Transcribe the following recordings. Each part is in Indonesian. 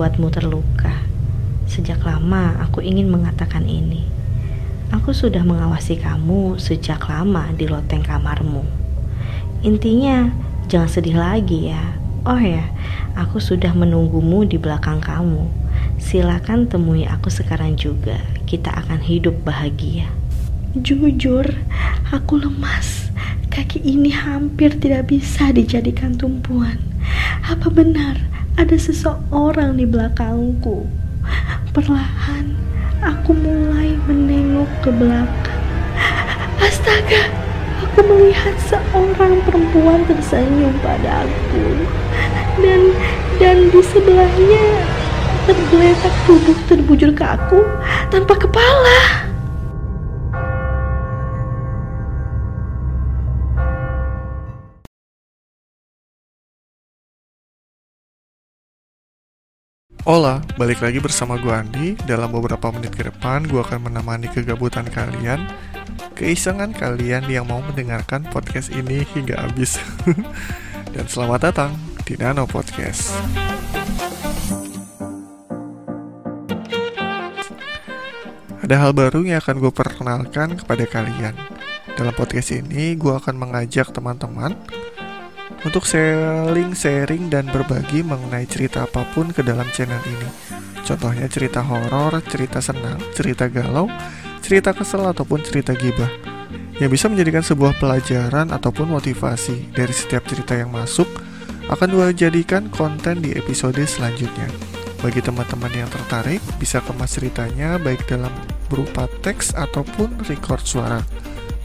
membuatmu terluka. Sejak lama aku ingin mengatakan ini. Aku sudah mengawasi kamu sejak lama di loteng kamarmu. Intinya, jangan sedih lagi ya. Oh ya, aku sudah menunggumu di belakang kamu. Silakan temui aku sekarang juga. Kita akan hidup bahagia. Jujur, aku lemas. Kaki ini hampir tidak bisa dijadikan tumpuan. Apa benar ada seseorang di belakangku? Perlahan, aku mulai menengok ke belakang. Astaga, aku melihat seorang perempuan tersenyum padaku. Dan dan di sebelahnya tergeletak duduk terbujur ke aku tanpa kepala. Hola, balik lagi bersama gue Andi. Dalam beberapa menit ke depan, gue akan menemani kegabutan kalian, keisengan kalian yang mau mendengarkan podcast ini hingga habis. Dan selamat datang di Nano Podcast. Ada hal baru yang akan gue perkenalkan kepada kalian. Dalam podcast ini, gue akan mengajak teman-teman untuk saling sharing dan berbagi mengenai cerita apa pun ke dalam channel ini. Contohnya cerita horor, cerita senang, cerita galau, cerita kesel ataupun cerita gibah. Yang bisa menjadikan sebuah pelajaran ataupun motivasi dari setiap cerita yang masuk akan jadikan konten di episode selanjutnya. Bagi teman-teman yang tertarik, bisa kemas ceritanya baik dalam berupa teks ataupun record suara.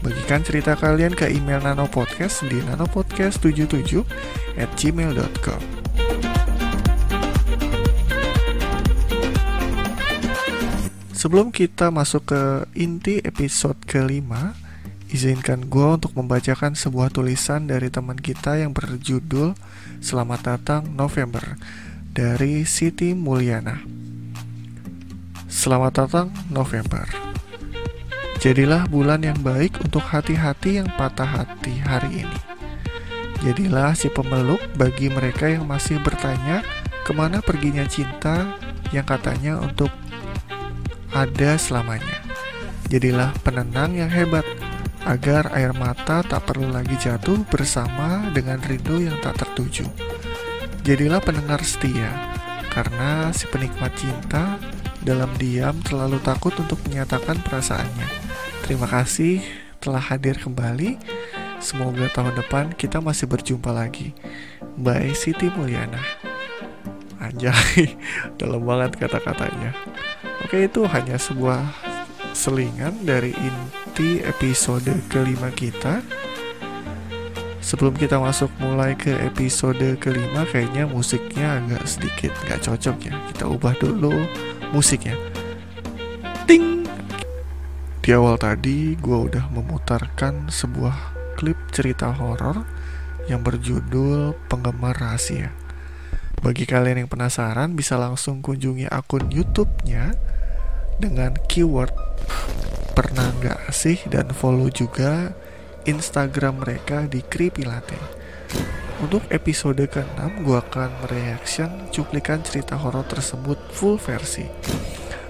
Bagikan cerita kalian ke email Nano Podcast di nanopodcast77 at gmail.com Sebelum kita masuk ke inti episode kelima, izinkan gue untuk membacakan sebuah tulisan dari teman kita yang berjudul Selamat Datang November dari Siti Mulyana. Selamat datang November. Jadilah bulan yang baik untuk hati-hati yang patah hati hari ini. Jadilah si pemeluk bagi mereka yang masih bertanya ke mana perginya cinta yang katanya untuk ada selamanya. Jadilah penenang yang hebat agar air mata tak perlu lagi jatuh bersama dengan rindu yang tak tertuju. Jadilah pendengar setia, karena si penikmat cinta dalam diam terlalu takut untuk menyatakan perasaannya. Terima kasih telah hadir kembali. Semoga tahun depan kita masih berjumpa lagi. Bye Siti Mulyana. Anjay, dalam banget kata-katanya. Oke, itu hanya sebuah selingan dari inti episode kelima kita. Sebelum kita masuk mulai ke episode kelima, kayaknya musiknya agak sedikit nggak cocok ya. Kita ubah dulu musiknya. Ting! Di awal tadi gue udah memutarkan sebuah klip cerita horor yang berjudul Penggemar Rahasia. Bagi kalian yang penasaran bisa langsung kunjungi akun YouTube-nya dengan keyword pernah nggak sih dan follow juga Instagram mereka di Creepy Latte. Untuk episode ke-6 gue akan mereaction cuplikan cerita horor tersebut full versi.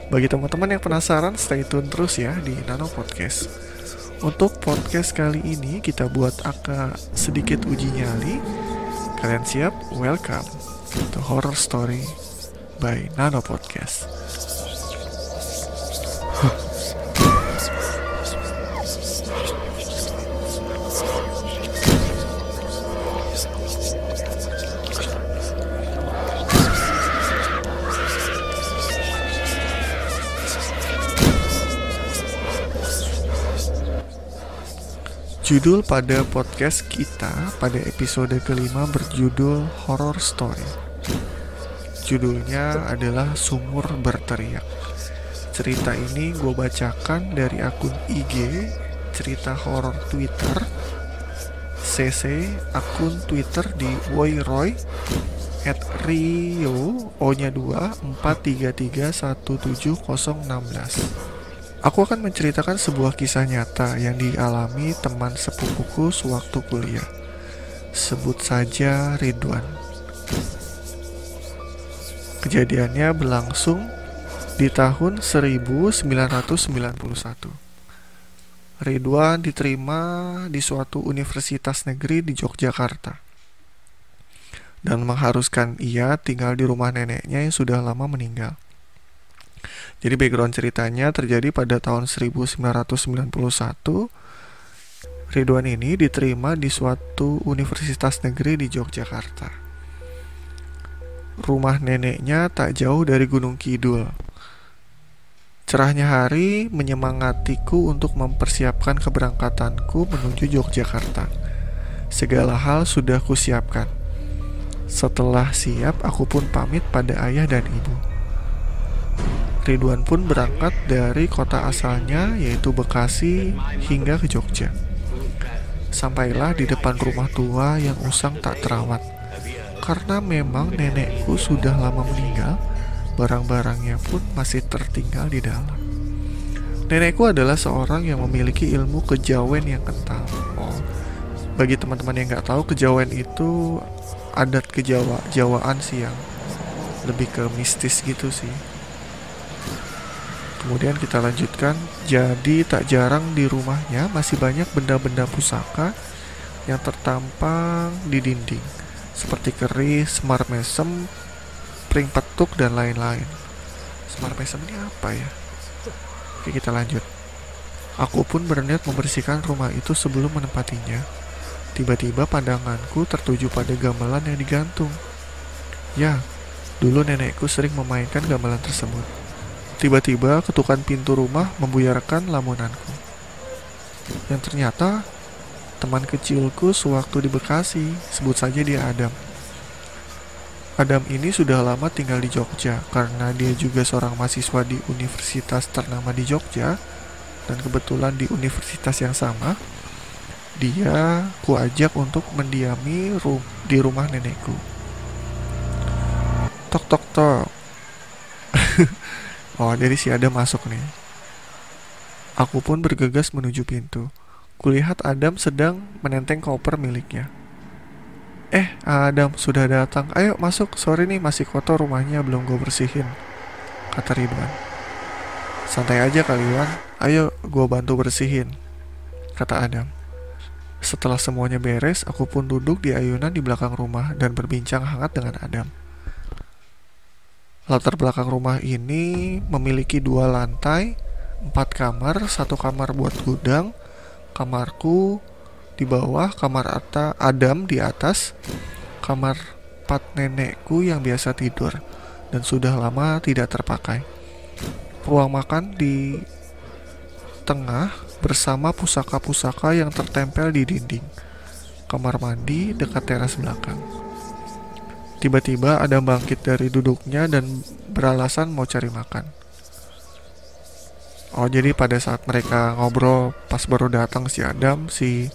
Bagi teman-teman yang penasaran, stay tune terus ya di Nano Podcast. Untuk podcast kali ini kita buat agak sedikit uji nyali. Kalian siap? Welcome to Horror Story by Nano Podcast. Judul pada podcast kita pada episode kelima berjudul Horror Story. Judulnya adalah Sumur Berteriak. Cerita ini gue bacakan dari akun IG cerita horor Twitter CC akun Twitter di Woyroy at Rio O nya 2 433 Aku akan menceritakan sebuah kisah nyata yang dialami teman sepupuku sewaktu kuliah. Sebut saja Ridwan. Kejadiannya berlangsung di tahun 1991. Ridwan diterima di suatu universitas negeri di Yogyakarta dan mengharuskan ia tinggal di rumah neneknya yang sudah lama meninggal. Jadi background ceritanya terjadi pada tahun 1991. Ridwan ini diterima di suatu universitas negeri di Yogyakarta. Rumah neneknya tak jauh dari Gunung Kidul Cerahnya hari menyemangatiku untuk mempersiapkan keberangkatanku menuju Yogyakarta. Segala hal sudah kusiapkan. Setelah siap, aku pun pamit pada ayah dan ibu. Ridwan pun berangkat dari kota asalnya yaitu Bekasi hingga ke Jogja. Sampailah di depan rumah tua yang usang tak terawat. Karena memang nenekku sudah lama meninggal, barang-barangnya pun masih tertinggal di dalam. Nenekku adalah seorang yang memiliki ilmu kejawen yang kental. Oh, bagi teman-teman yang nggak tahu, kejawen itu adat kejawa Jawaan sih yang lebih ke mistis gitu sih. Kemudian kita lanjutkan, jadi tak jarang di rumahnya masih banyak benda-benda pusaka yang tertampang di dinding, seperti keris, semar mesem, pring petuk dan lain-lain. Semar mesem ini apa ya? Oke kita lanjut. Aku pun berniat membersihkan rumah itu sebelum menempatinya. Tiba-tiba pandanganku tertuju pada gamelan yang digantung. Ya, dulu nenekku sering memainkan gamelan tersebut. Tiba-tiba ketukan pintu rumah membuyarkan lamunanku. Yang ternyata teman kecilku sewaktu di Bekasi, sebut saja dia Adam. Adam ini sudah lama tinggal di Jogja karena dia juga seorang mahasiswa di universitas ternama di Jogja dan kebetulan di universitas yang sama dia ku ajak untuk mendiami ru di rumah nenekku tok tok tok oh jadi si Adam masuk nih aku pun bergegas menuju pintu kulihat Adam sedang menenteng koper miliknya Eh, Adam sudah datang. Ayo masuk. Sorry nih masih kotor rumahnya belum gue bersihin. Kata Ridwan. Santai aja kali Wan. Ayo gue bantu bersihin. Kata Adam. Setelah semuanya beres, aku pun duduk di ayunan di belakang rumah dan berbincang hangat dengan Adam. Latar belakang rumah ini memiliki dua lantai, empat kamar, satu kamar buat gudang, kamarku, di bawah kamar Atta Adam di atas kamar pat nenekku yang biasa tidur dan sudah lama tidak terpakai. Ruang makan di tengah bersama pusaka-pusaka yang tertempel di dinding. Kamar mandi dekat teras belakang. Tiba-tiba ada bangkit dari duduknya dan beralasan mau cari makan. Oh jadi pada saat mereka ngobrol pas baru datang si Adam si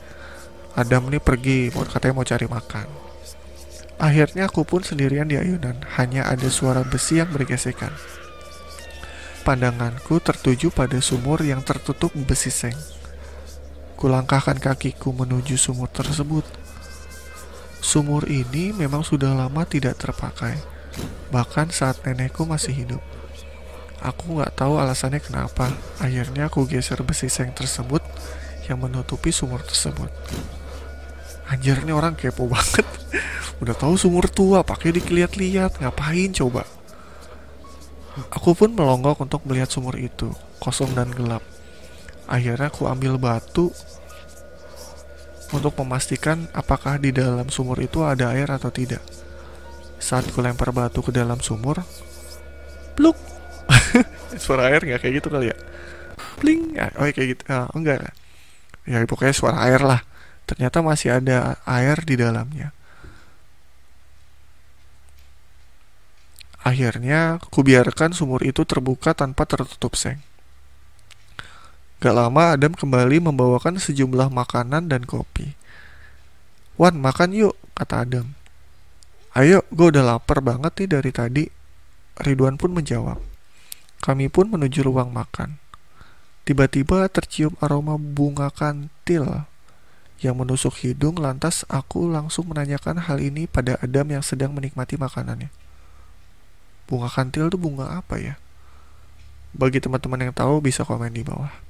Adam ini pergi, mau katanya mau cari makan. Akhirnya aku pun sendirian di ayunan, hanya ada suara besi yang bergesekan. Pandanganku tertuju pada sumur yang tertutup besi seng. Kulangkahkan kakiku menuju sumur tersebut. Sumur ini memang sudah lama tidak terpakai, bahkan saat nenekku masih hidup. Aku nggak tahu alasannya kenapa. Akhirnya aku geser besi seng tersebut yang menutupi sumur tersebut. Anjir ini orang kepo banget. Udah tahu sumur tua pakai dilihat-lihat ngapain coba? Aku pun melonggok untuk melihat sumur itu kosong dan gelap. Akhirnya aku ambil batu untuk memastikan apakah di dalam sumur itu ada air atau tidak. Saat ku lempar batu ke dalam sumur pluk. Suara air nggak kayak gitu kali ya? Bling oh kayak gitu. Oh, enggak. Ya pokoknya suara air lah. Ternyata masih ada air di dalamnya. Akhirnya, kubiarkan sumur itu terbuka tanpa tertutup seng. Gak lama Adam kembali membawakan sejumlah makanan dan kopi. Wan, makan yuk, kata Adam. Ayo, gue udah lapar banget nih dari tadi. Ridwan pun menjawab. Kami pun menuju ruang makan. Tiba-tiba tercium aroma bunga kantil yang menusuk hidung lantas aku langsung menanyakan hal ini pada Adam yang sedang menikmati makanannya. Bunga kantil tuh bunga apa ya? Bagi teman-teman yang tahu bisa komen di bawah.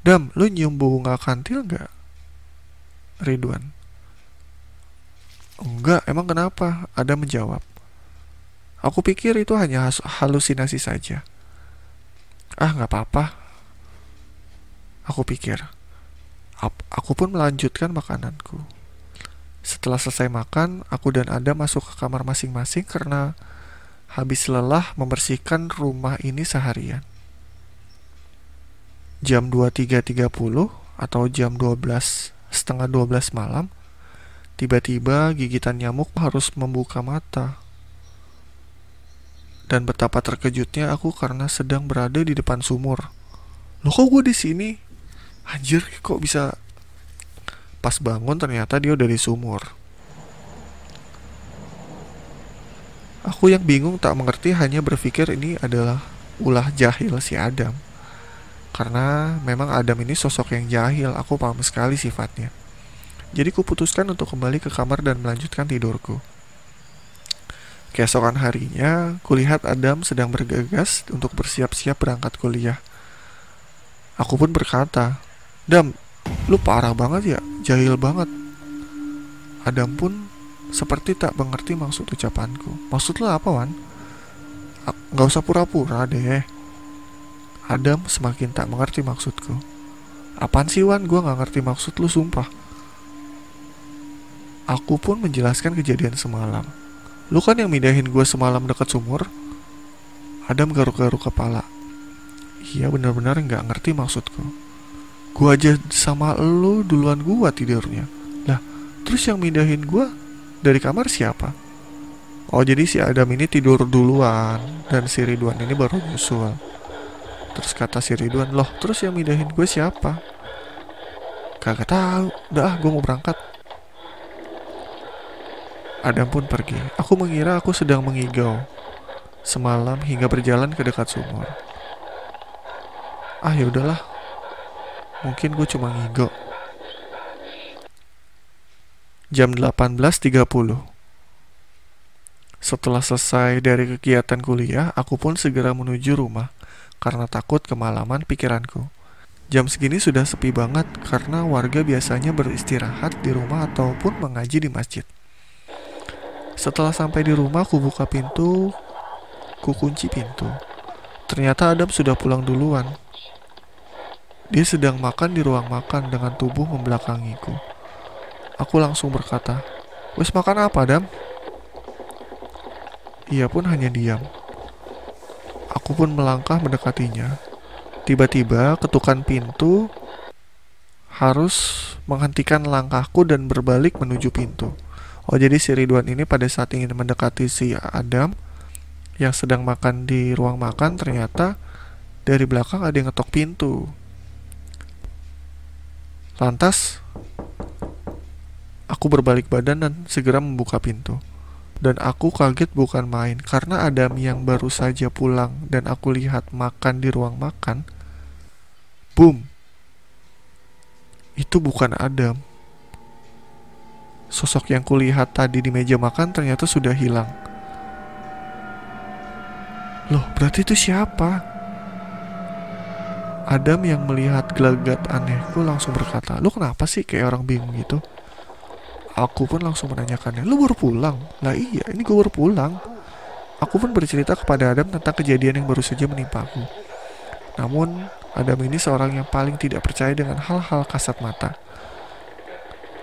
Dam, lu nyium bunga kantil nggak? Ridwan. Enggak, emang kenapa? Ada menjawab. Aku pikir itu hanya halusinasi saja. Ah, nggak apa-apa. Aku pikir. Aku pun melanjutkan makananku. Setelah selesai makan, aku dan Adam masuk ke kamar masing-masing karena habis lelah membersihkan rumah ini seharian. Jam 23.30 atau jam 12 setengah 12 malam, tiba-tiba gigitan nyamuk harus membuka mata. Dan betapa terkejutnya aku karena sedang berada di depan sumur. Loh kok gue di sini? Anjir, kok bisa Pas bangun ternyata dia udah di sumur. Aku yang bingung tak mengerti hanya berpikir ini adalah ulah jahil si Adam. Karena memang Adam ini sosok yang jahil, aku paham sekali sifatnya. Jadi kuputuskan untuk kembali ke kamar dan melanjutkan tidurku. Keesokan harinya, kulihat Adam sedang bergegas untuk bersiap-siap berangkat kuliah. Aku pun berkata, Dam, lu parah banget ya, jahil banget. Adam pun seperti tak mengerti maksud ucapanku. Maksud lu apa, Wan? Gak usah pura-pura deh. Adam semakin tak mengerti maksudku. Apaan sih, Wan? Gue gak ngerti maksud lu, sumpah. Aku pun menjelaskan kejadian semalam. Lu kan yang mindahin gue semalam dekat sumur? Adam garuk-garuk kepala. Iya benar-benar nggak ngerti maksudku. Gua aja sama lo duluan gua tidurnya. Lah, terus yang mindahin gua dari kamar siapa? Oh, jadi si Adam ini tidur duluan dan si Ridwan ini baru nyusul. Terus kata si Ridwan, "Loh, terus yang mindahin gue siapa?" Kagak tahu. Udah, gue mau berangkat. Adam pun pergi. Aku mengira aku sedang mengigau semalam hingga berjalan ke dekat sumur. Ah, ya udahlah, Mungkin gue cuma ngigo. Jam 18.30 Setelah selesai dari kegiatan kuliah, aku pun segera menuju rumah karena takut kemalaman pikiranku. Jam segini sudah sepi banget karena warga biasanya beristirahat di rumah ataupun mengaji di masjid. Setelah sampai di rumah, aku buka pintu, ku kunci pintu. Ternyata Adam sudah pulang duluan. Dia sedang makan di ruang makan dengan tubuh membelakangiku. Aku langsung berkata, Wes makan apa, Dam? Ia pun hanya diam. Aku pun melangkah mendekatinya. Tiba-tiba ketukan pintu harus menghentikan langkahku dan berbalik menuju pintu. Oh jadi si Ridwan ini pada saat ingin mendekati si Adam yang sedang makan di ruang makan ternyata dari belakang ada yang ngetok pintu. Lantas, aku berbalik badan dan segera membuka pintu. Dan aku kaget bukan main karena Adam yang baru saja pulang dan aku lihat makan di ruang makan. Boom. Itu bukan Adam. Sosok yang kulihat tadi di meja makan ternyata sudah hilang. Loh, berarti itu siapa? Adam yang melihat gelagat anehku langsung berkata, Lu kenapa sih kayak orang bingung gitu? Aku pun langsung menanyakannya, Lu baru pulang? Lah iya, ini gue baru pulang. Aku pun bercerita kepada Adam tentang kejadian yang baru saja menimpaku. Namun, Adam ini seorang yang paling tidak percaya dengan hal-hal kasat mata.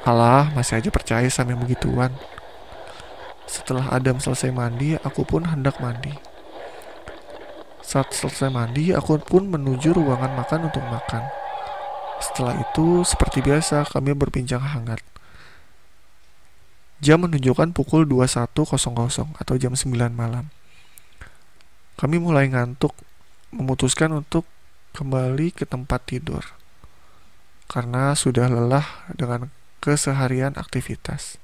Alah, masih aja percaya sama yang begituan. Setelah Adam selesai mandi, aku pun hendak mandi. Saat selesai mandi, aku pun menuju ruangan makan untuk makan. Setelah itu, seperti biasa, kami berbincang hangat. Jam menunjukkan pukul 21.00 atau jam 9 malam. Kami mulai ngantuk, memutuskan untuk kembali ke tempat tidur. Karena sudah lelah dengan keseharian aktivitas.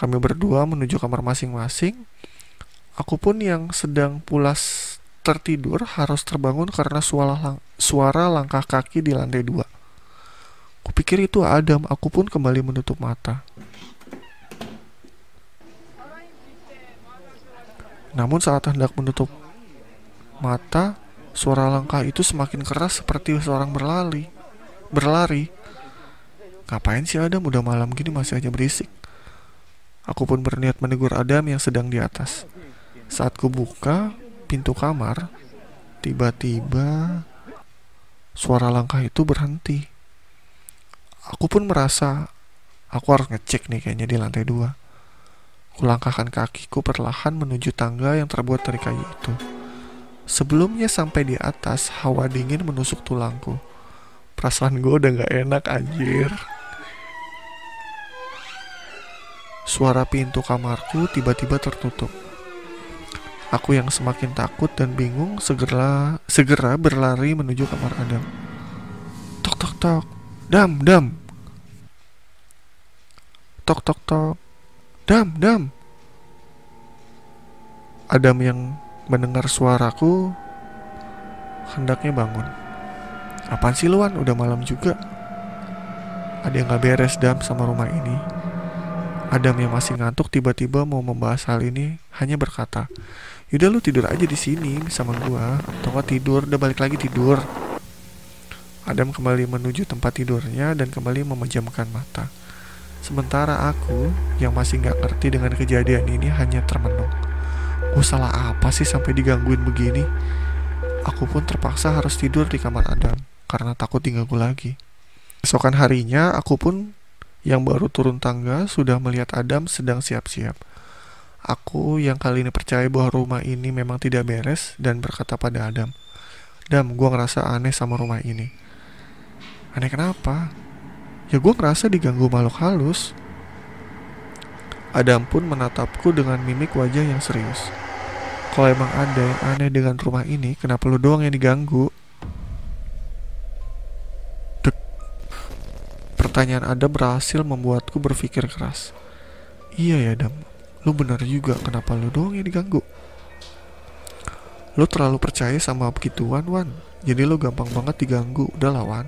Kami berdua menuju kamar masing-masing Aku pun yang sedang pulas tertidur harus terbangun karena suara, suara langkah kaki di lantai dua. Kupikir itu Adam, aku pun kembali menutup mata. Namun saat hendak menutup mata, suara langkah itu semakin keras seperti seorang berlari. Berlari. Ngapain sih Adam udah malam gini masih aja berisik? Aku pun berniat menegur Adam yang sedang di atas. Saat ku buka pintu kamar, tiba-tiba suara langkah itu berhenti. Aku pun merasa aku harus ngecek nih kayaknya di lantai dua. Kulangkahkan kakiku perlahan menuju tangga yang terbuat dari kayu itu. Sebelumnya sampai di atas, hawa dingin menusuk tulangku. Perasaan gue udah gak enak anjir. Suara pintu kamarku tiba-tiba tertutup. Aku yang semakin takut dan bingung segera segera berlari menuju kamar Adam. Tok tok tok. Dam dam. Tok tok tok. Dam dam. Adam yang mendengar suaraku hendaknya bangun. Apaan sih luan? Udah malam juga. Ada yang gak beres dam sama rumah ini. Adam yang masih ngantuk tiba-tiba mau membahas hal ini hanya berkata, Yaudah lu tidur aja di sini sama gua, atau tidur, udah balik lagi tidur. Adam kembali menuju tempat tidurnya dan kembali memejamkan mata. Sementara aku yang masih nggak ngerti dengan kejadian ini hanya termenung. Gue salah apa sih sampai digangguin begini? Aku pun terpaksa harus tidur di kamar Adam karena takut diganggu lagi. Esokan harinya aku pun yang baru turun tangga sudah melihat Adam sedang siap-siap. Aku yang kali ini percaya bahwa rumah ini memang tidak beres dan berkata pada Adam, Dam, gue ngerasa aneh sama rumah ini. Aneh kenapa? Ya gue ngerasa diganggu makhluk halus. Adam pun menatapku dengan mimik wajah yang serius. Kalau emang ada yang aneh dengan rumah ini, kenapa lu doang yang diganggu? Pertanyaan Adam berhasil membuatku berpikir keras. Iya ya Adam, lu benar juga kenapa lu doang yang diganggu? Lu terlalu percaya sama begituan Wan, jadi lu gampang banget diganggu, udah lawan.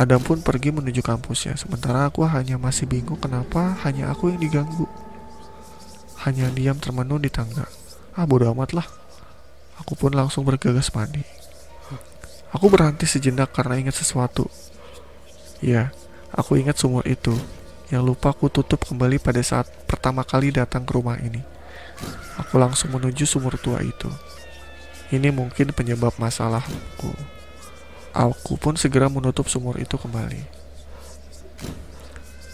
Adam pun pergi menuju kampusnya, sementara aku hanya masih bingung kenapa hanya aku yang diganggu. Hanya diam termenung di tangga. Ah bodo amat lah. Aku pun langsung bergegas mandi. Aku berhenti sejenak karena ingat sesuatu. Ya, aku ingat sumur itu yang lupa aku tutup kembali pada saat pertama kali datang ke rumah ini. Aku langsung menuju sumur tua itu. Ini mungkin penyebab masalahku. Aku pun segera menutup sumur itu kembali.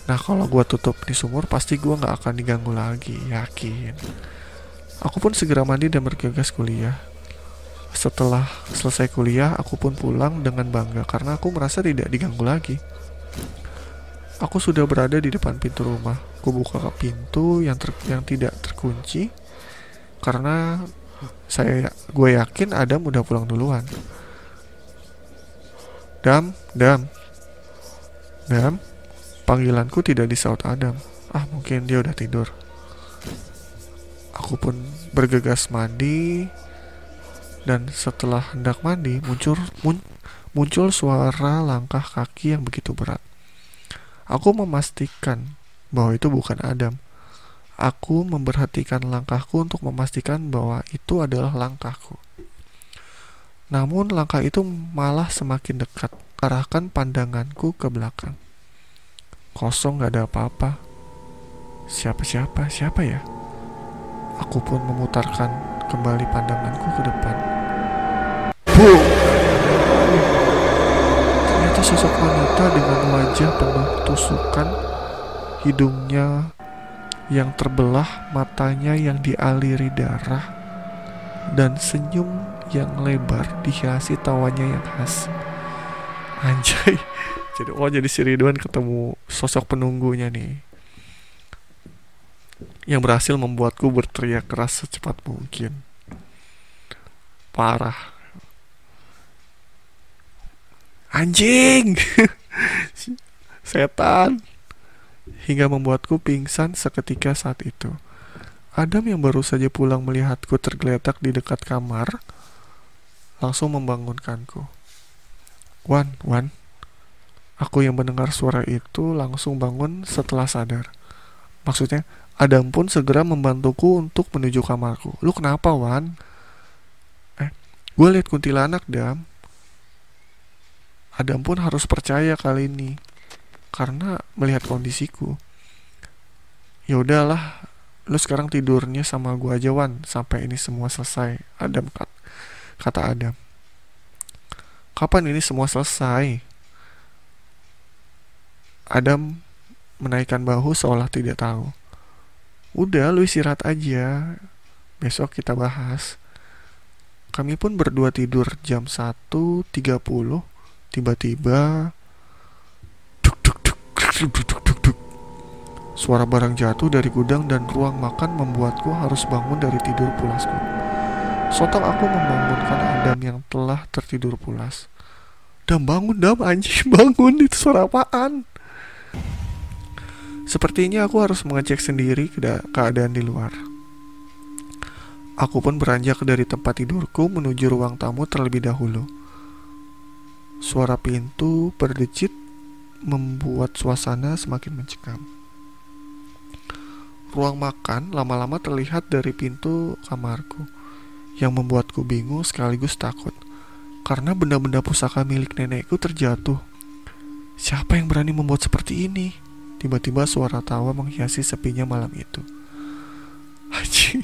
Nah kalau gue tutup di sumur pasti gue gak akan diganggu lagi, yakin. Aku pun segera mandi dan bergegas kuliah. Setelah selesai kuliah, aku pun pulang dengan bangga karena aku merasa tidak diganggu lagi. Aku sudah berada di depan pintu rumah. Aku buka pintu yang ter, yang tidak terkunci karena saya gue yakin Adam udah pulang duluan. Dam, Dam, Dam, panggilanku tidak disaut Adam. Ah mungkin dia udah tidur. Aku pun bergegas mandi, dan setelah hendak mandi muncul mun, muncul suara langkah kaki yang begitu berat. Aku memastikan bahwa itu bukan Adam. Aku memperhatikan langkahku untuk memastikan bahwa itu adalah langkahku. Namun langkah itu malah semakin dekat, arahkan pandanganku ke belakang. Kosong gak ada apa-apa. Siapa-siapa, siapa ya? Aku pun memutarkan kembali pandanganku ke depan. Boom. Ternyata sosok wanita dengan wajah penuh tusukan, hidungnya yang terbelah, matanya yang dialiri darah, dan senyum yang lebar dihiasi tawanya yang khas. Anjay. Jadi oh jadi si Ridwan ketemu sosok penunggunya nih. Yang berhasil membuatku berteriak keras secepat mungkin. Parah anjing setan hingga membuatku pingsan seketika saat itu Adam yang baru saja pulang melihatku tergeletak di dekat kamar langsung membangunkanku Wan, Wan Aku yang mendengar suara itu langsung bangun setelah sadar Maksudnya, Adam pun segera membantuku untuk menuju kamarku. Lu kenapa, Wan? Eh, gue liat kuntilanak, Dam. Adam pun harus percaya kali ini. Karena melihat kondisiku. Ya udahlah, lu sekarang tidurnya sama gua aja Wan sampai ini semua selesai. Adam kata kata Adam. Kapan ini semua selesai? Adam menaikkan bahu seolah tidak tahu. Udah, lu istirahat aja. Besok kita bahas. Kami pun berdua tidur jam 1.30. Tiba-tiba... Suara barang jatuh dari gudang dan ruang makan membuatku harus bangun dari tidur pulasku. Sontak aku membangunkan Adam yang telah tertidur pulas. Dam bangun dam anjing bangun itu suara apaan? Sepertinya aku harus mengecek sendiri keadaan di luar. Aku pun beranjak dari tempat tidurku menuju ruang tamu terlebih dahulu. Suara pintu berdecit membuat suasana semakin mencekam. Ruang makan lama-lama terlihat dari pintu kamarku, yang membuatku bingung sekaligus takut karena benda-benda pusaka milik nenekku terjatuh. Siapa yang berani membuat seperti ini? Tiba-tiba suara tawa menghiasi sepinya malam itu. Haji,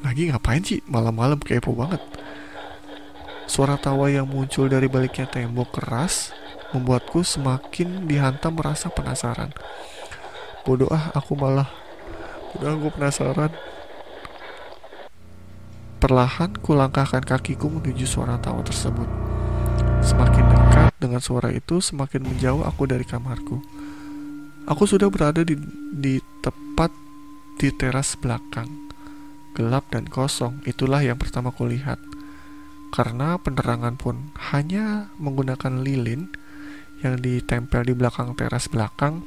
lagi ngapain sih malam-malam kepo banget? Suara tawa yang muncul dari baliknya tembok keras membuatku semakin dihantam merasa penasaran. Bodoh ah, aku malah udah gue penasaran. Perlahan kulangkahkan kakiku menuju suara tawa tersebut. Semakin dekat dengan suara itu, semakin menjauh aku dari kamarku. Aku sudah berada di, di tepat di teras belakang. Gelap dan kosong, itulah yang pertama kulihat. Karena penerangan pun hanya menggunakan lilin yang ditempel di belakang teras belakang,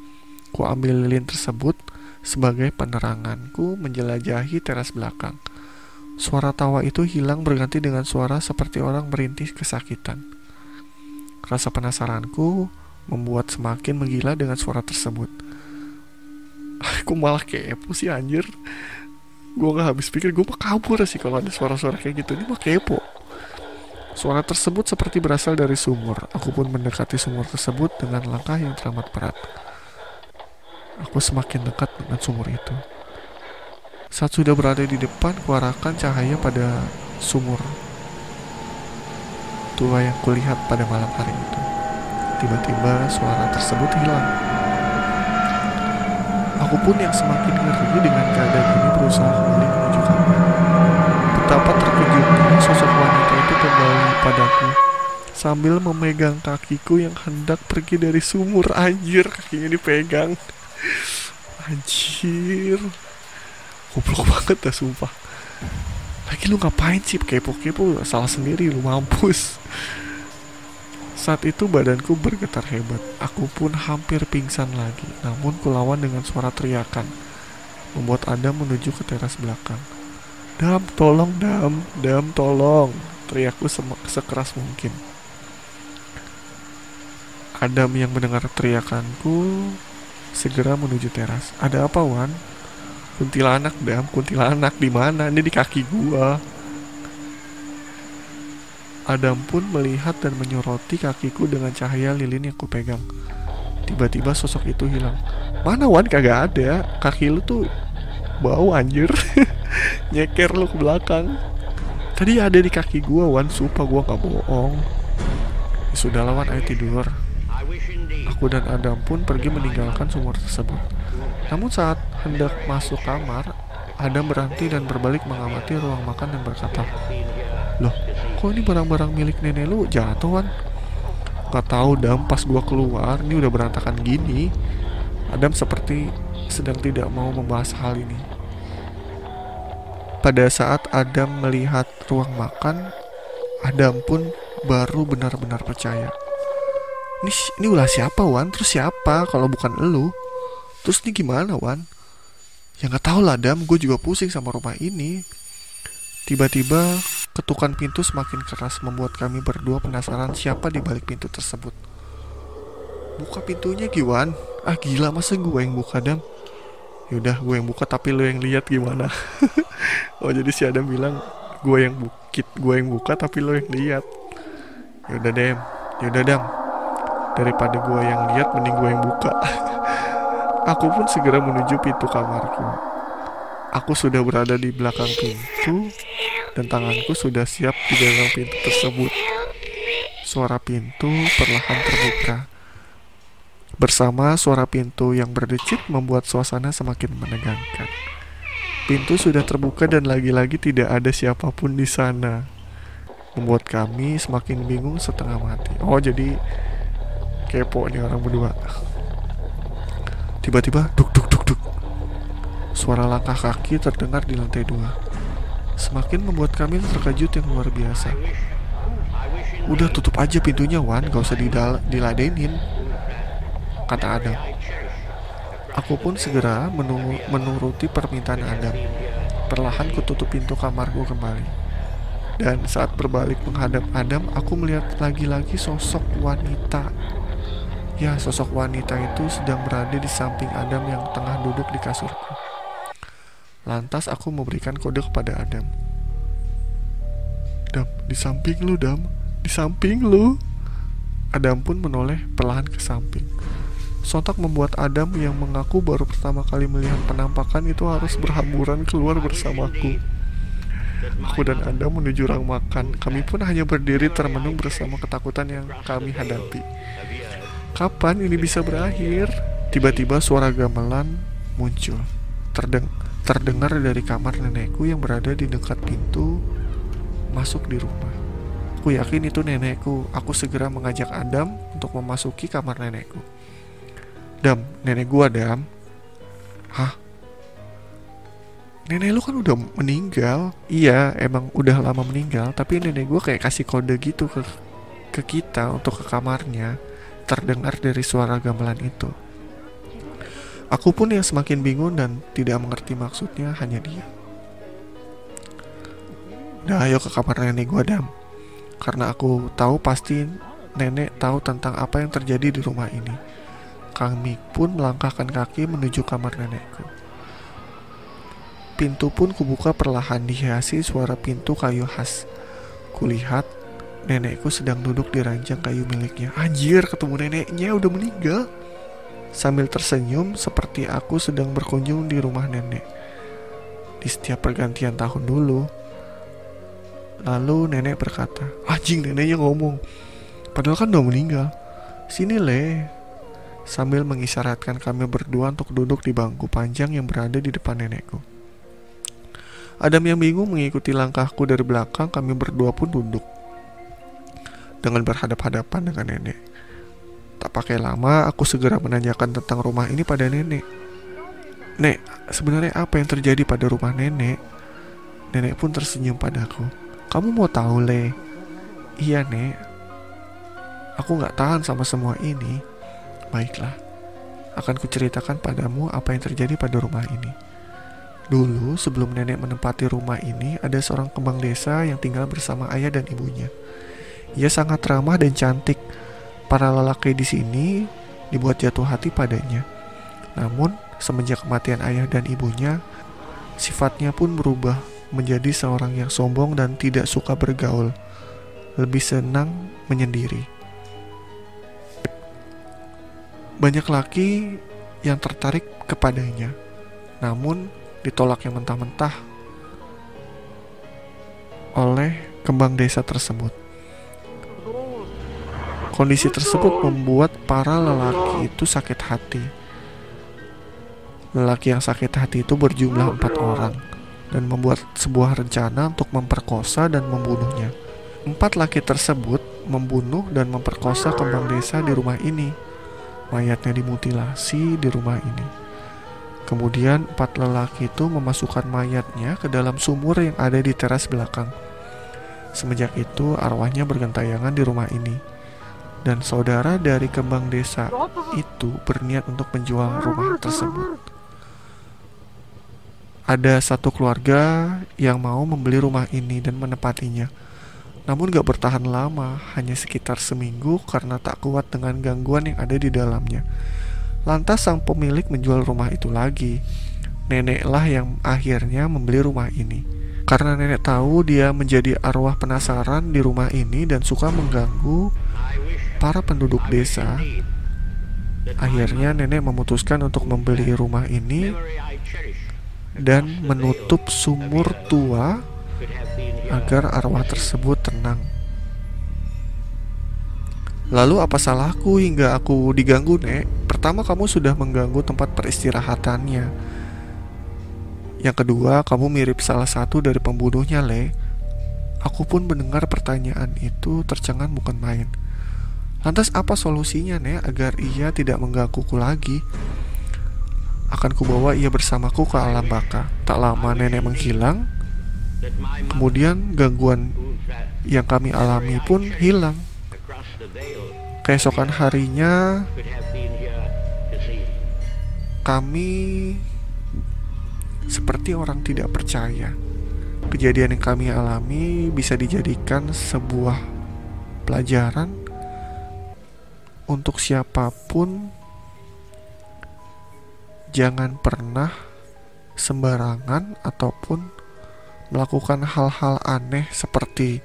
ku ambil lilin tersebut sebagai peneranganku menjelajahi teras belakang. Suara tawa itu hilang berganti dengan suara seperti orang merintih kesakitan. Rasa penasaranku membuat semakin menggila dengan suara tersebut. Aku malah kepo sih anjir. Gue gak habis pikir gue mah kabur sih kalau ada suara-suara kayak gitu. Ini mah kepo. Suara tersebut seperti berasal dari sumur. Aku pun mendekati sumur tersebut dengan langkah yang teramat berat. Aku semakin dekat dengan sumur itu. Saat sudah berada di depan, kuarahkan cahaya pada sumur tua yang kulihat pada malam hari itu. Tiba-tiba suara tersebut hilang. Aku pun yang semakin ngeri dengan keadaan ini berusaha kembali menuju kamar. Betapa terkejutnya sosok wanita itu kembali padaku sambil memegang kakiku yang hendak pergi dari sumur. Anjir, kakinya dipegang. Anjir. Goblok banget dah sumpah. Lagi lu ngapain sih kepo-kepo salah sendiri lu mampus. Saat itu badanku bergetar hebat. Aku pun hampir pingsan lagi. Namun kulawan dengan suara teriakan. Membuat Adam menuju ke teras belakang. Dam, tolong Dam, Dam, tolong. Teriakku sekeras mungkin. Adam yang mendengar teriakanku segera menuju teras. Ada apa, Wan? Kuntilanak, Dam, kuntilanak di mana? Ini di kaki gua. Adam pun melihat dan menyoroti kakiku dengan cahaya lilin yang kupegang. Tiba-tiba sosok itu hilang. Mana Wan kagak ada. Kaki lu tuh bau anjir. Nyeker lu ke belakang. Tadi ada di kaki gua Wan, sumpah gua gak bohong. Ya sudah lawan ayo tidur. Aku dan Adam pun pergi meninggalkan sumur tersebut. Namun saat hendak masuk kamar, Adam berhenti dan berbalik mengamati ruang makan dan berkata, Loh, kok ini barang-barang milik nenek lu jatuhan? Gak tahu dam pas gua keluar ini udah berantakan gini. Adam seperti sedang tidak mau membahas hal ini. Pada saat Adam melihat ruang makan, Adam pun baru benar-benar percaya. Ini, ini ulah siapa Wan? Terus siapa kalau bukan elu? Terus ini gimana Wan? Ya nggak tahu lah Adam, gue juga pusing sama rumah ini. Tiba-tiba ketukan pintu semakin keras membuat kami berdua penasaran siapa di balik pintu tersebut. Buka pintunya Giwan. Ah gila masa gue yang buka dam. yaudah gue yang buka tapi lo yang lihat gimana oh jadi si Adam bilang gue yang bukit gue yang buka tapi lo yang lihat yaudah dem yaudah dam daripada gue yang lihat mending gue yang buka aku pun segera menuju pintu kamarku aku sudah berada di belakang pintu dan tanganku sudah siap di dalam pintu tersebut suara pintu perlahan terbuka Bersama suara pintu yang berdecit membuat suasana semakin menegangkan. Pintu sudah terbuka dan lagi-lagi tidak ada siapa pun di sana. Membuat kami semakin bingung setengah mati. Oh, jadi kepo nih orang berdua. Tiba-tiba duk duk duk duk. Suara langkah kaki terdengar di lantai dua. Semakin membuat kami terkejut yang luar biasa. Udah tutup aja pintunya Wan, gak usah diladenin kata Adam. Aku pun segera menuruti permintaan Adam. Perlahan kututup pintu kamarku kembali. Dan saat berbalik menghadap Adam, aku melihat lagi-lagi sosok wanita. Ya, sosok wanita itu sedang berada di samping Adam yang tengah duduk di kasurku. Lantas aku memberikan kode kepada Adam. Dam, di samping lu, Dam. Di samping lu. Adam pun menoleh perlahan ke samping. Sontak membuat Adam yang mengaku baru pertama kali melihat penampakan itu harus berhamburan keluar bersamaku. Aku dan Adam menuju rang makan. Kami pun hanya berdiri termenung bersama ketakutan yang kami hadapi. Kapan ini bisa berakhir? Tiba-tiba suara gamelan muncul. Terdeng terdengar dari kamar nenekku yang berada di dekat pintu masuk di rumah. Aku yakin itu nenekku. Aku segera mengajak Adam untuk memasuki kamar nenekku. Dam, nenek gua Dam. Hah? Nenek lu kan udah meninggal. Iya, emang udah lama meninggal. Tapi nenek gua kayak kasih kode gitu ke ke kita untuk ke kamarnya. Terdengar dari suara gamelan itu. Aku pun yang semakin bingung dan tidak mengerti maksudnya hanya dia. Nah, ayo ke kamar nenek gua Dam. Karena aku tahu pasti nenek tahu tentang apa yang terjadi di rumah ini kami pun melangkahkan kaki menuju kamar nenekku. Pintu pun kubuka perlahan dihiasi suara pintu kayu khas. Kulihat nenekku sedang duduk di ranjang kayu miliknya. Anjir, ketemu neneknya udah meninggal. Sambil tersenyum seperti aku sedang berkunjung di rumah nenek. Di setiap pergantian tahun dulu. Lalu nenek berkata, anjing neneknya ngomong. Padahal kan udah meninggal. Sini le, sambil mengisyaratkan kami berdua untuk duduk di bangku panjang yang berada di depan nenekku. Adam yang bingung mengikuti langkahku dari belakang, kami berdua pun duduk dengan berhadap-hadapan dengan nenek. Tak pakai lama, aku segera menanyakan tentang rumah ini pada nenek. Nek, sebenarnya apa yang terjadi pada rumah nenek? Nenek pun tersenyum padaku. Kamu mau tahu, Le? Iya, Nek. Aku gak tahan sama semua ini. Baiklah, akan kuceritakan padamu apa yang terjadi pada rumah ini. Dulu, sebelum nenek menempati rumah ini, ada seorang kembang desa yang tinggal bersama ayah dan ibunya. Ia sangat ramah dan cantik. Para lelaki di sini dibuat jatuh hati padanya. Namun, semenjak kematian ayah dan ibunya, sifatnya pun berubah menjadi seorang yang sombong dan tidak suka bergaul. Lebih senang menyendiri. Banyak laki yang tertarik kepadanya, namun ditolak yang mentah-mentah oleh kembang desa tersebut. Kondisi tersebut membuat para lelaki itu sakit hati. Lelaki yang sakit hati itu berjumlah empat orang dan membuat sebuah rencana untuk memperkosa dan membunuhnya. Empat laki tersebut membunuh dan memperkosa kembang desa di rumah ini mayatnya dimutilasi di rumah ini. Kemudian empat lelaki itu memasukkan mayatnya ke dalam sumur yang ada di teras belakang. Semenjak itu arwahnya bergentayangan di rumah ini. Dan saudara dari kembang desa itu berniat untuk menjual rumah tersebut. Ada satu keluarga yang mau membeli rumah ini dan menepatinya namun gak bertahan lama, hanya sekitar seminggu karena tak kuat dengan gangguan yang ada di dalamnya. Lantas sang pemilik menjual rumah itu lagi. neneklah yang akhirnya membeli rumah ini. Karena nenek tahu dia menjadi arwah penasaran di rumah ini dan suka mengganggu para penduduk desa, akhirnya nenek memutuskan untuk membeli rumah ini dan menutup sumur tua agar arwah tersebut tenang. Lalu apa salahku hingga aku diganggu, Nek? Pertama, kamu sudah mengganggu tempat peristirahatannya. Yang kedua, kamu mirip salah satu dari pembunuhnya, Le. Aku pun mendengar pertanyaan itu tercengang bukan main. Lantas apa solusinya, Nek, agar ia tidak menggangguku lagi? Akan kubawa ia bersamaku ke alam baka. Tak lama nenek menghilang, kemudian gangguan yang kami alami pun hilang. Keesokan harinya kami seperti orang tidak percaya. Kejadian yang kami alami bisa dijadikan sebuah pelajaran untuk siapa pun. Jangan pernah sembarangan ataupun melakukan hal-hal aneh seperti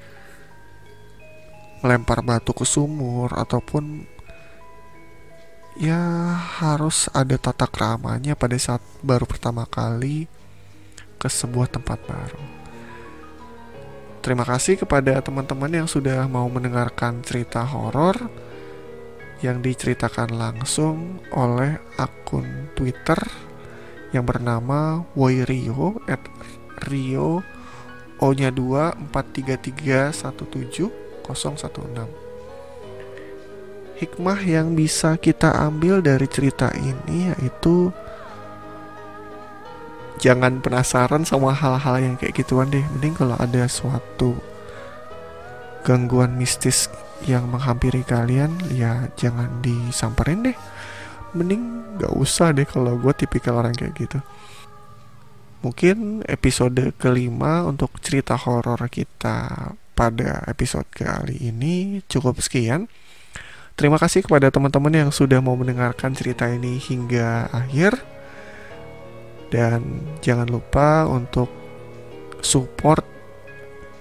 melempar batu ke sumur ataupun ya harus ada tata keramanya pada saat baru pertama kali ke sebuah tempat baru. Terima kasih kepada teman-teman yang sudah mau mendengarkan cerita horor yang diceritakan langsung oleh akun Twitter yang bernama Woyrio at Rio O-nya 2 43317 016 Hikmah yang bisa kita ambil dari cerita ini yaitu Jangan penasaran sama hal-hal yang kayak gituan deh. Mending kalau ada suatu gangguan mistis yang menghampiri kalian Ya jangan disamperin deh Mending gak usah deh kalau gue tipikal orang kayak gitu Mungkin episode kelima untuk cerita horor kita pada episode kali ini cukup sekian. Terima kasih kepada teman-teman yang sudah mau mendengarkan cerita ini hingga akhir. Dan jangan lupa untuk support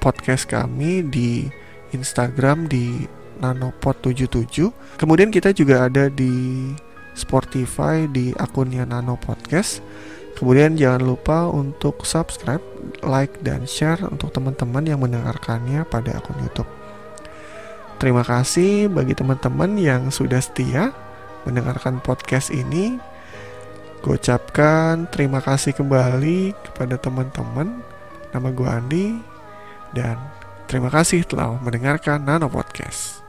podcast kami di Instagram di nanopod77. Kemudian kita juga ada di Spotify di akunnya Nano Podcast. Kemudian jangan lupa untuk subscribe, like, dan share untuk teman-teman yang mendengarkannya pada akun YouTube. Terima kasih bagi teman-teman yang sudah setia mendengarkan podcast ini. Gue ucapkan terima kasih kembali kepada teman-teman. Nama gue Andi dan terima kasih telah mendengarkan Nano Podcast.